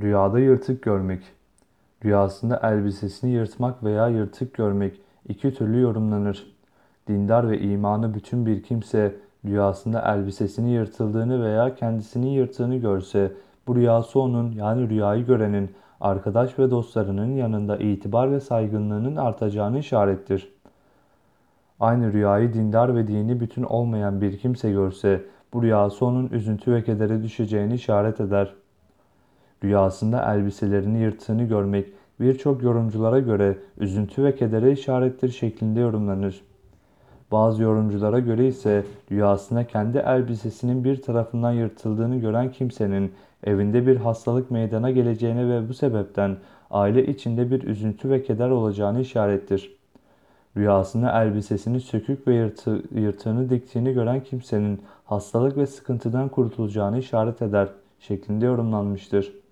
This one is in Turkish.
Rüyada yırtık görmek. Rüyasında elbisesini yırtmak veya yırtık görmek iki türlü yorumlanır. Dindar ve imanı bütün bir kimse rüyasında elbisesini yırtıldığını veya kendisinin yırttığını görse bu rüyası onun yani rüyayı görenin arkadaş ve dostlarının yanında itibar ve saygınlığının artacağını işarettir. Aynı rüyayı dindar ve dini bütün olmayan bir kimse görse bu rüyası onun üzüntü ve kedere düşeceğini işaret eder. Rüyasında elbiselerini yırttığını görmek birçok yorumculara göre üzüntü ve kedere işarettir şeklinde yorumlanır. Bazı yorumculara göre ise rüyasında kendi elbisesinin bir tarafından yırtıldığını gören kimsenin evinde bir hastalık meydana geleceğine ve bu sebepten aile içinde bir üzüntü ve keder olacağını işarettir. Rüyasında elbisesini sökük ve yırtı, yırtığını diktiğini gören kimsenin hastalık ve sıkıntıdan kurtulacağını işaret eder şeklinde yorumlanmıştır.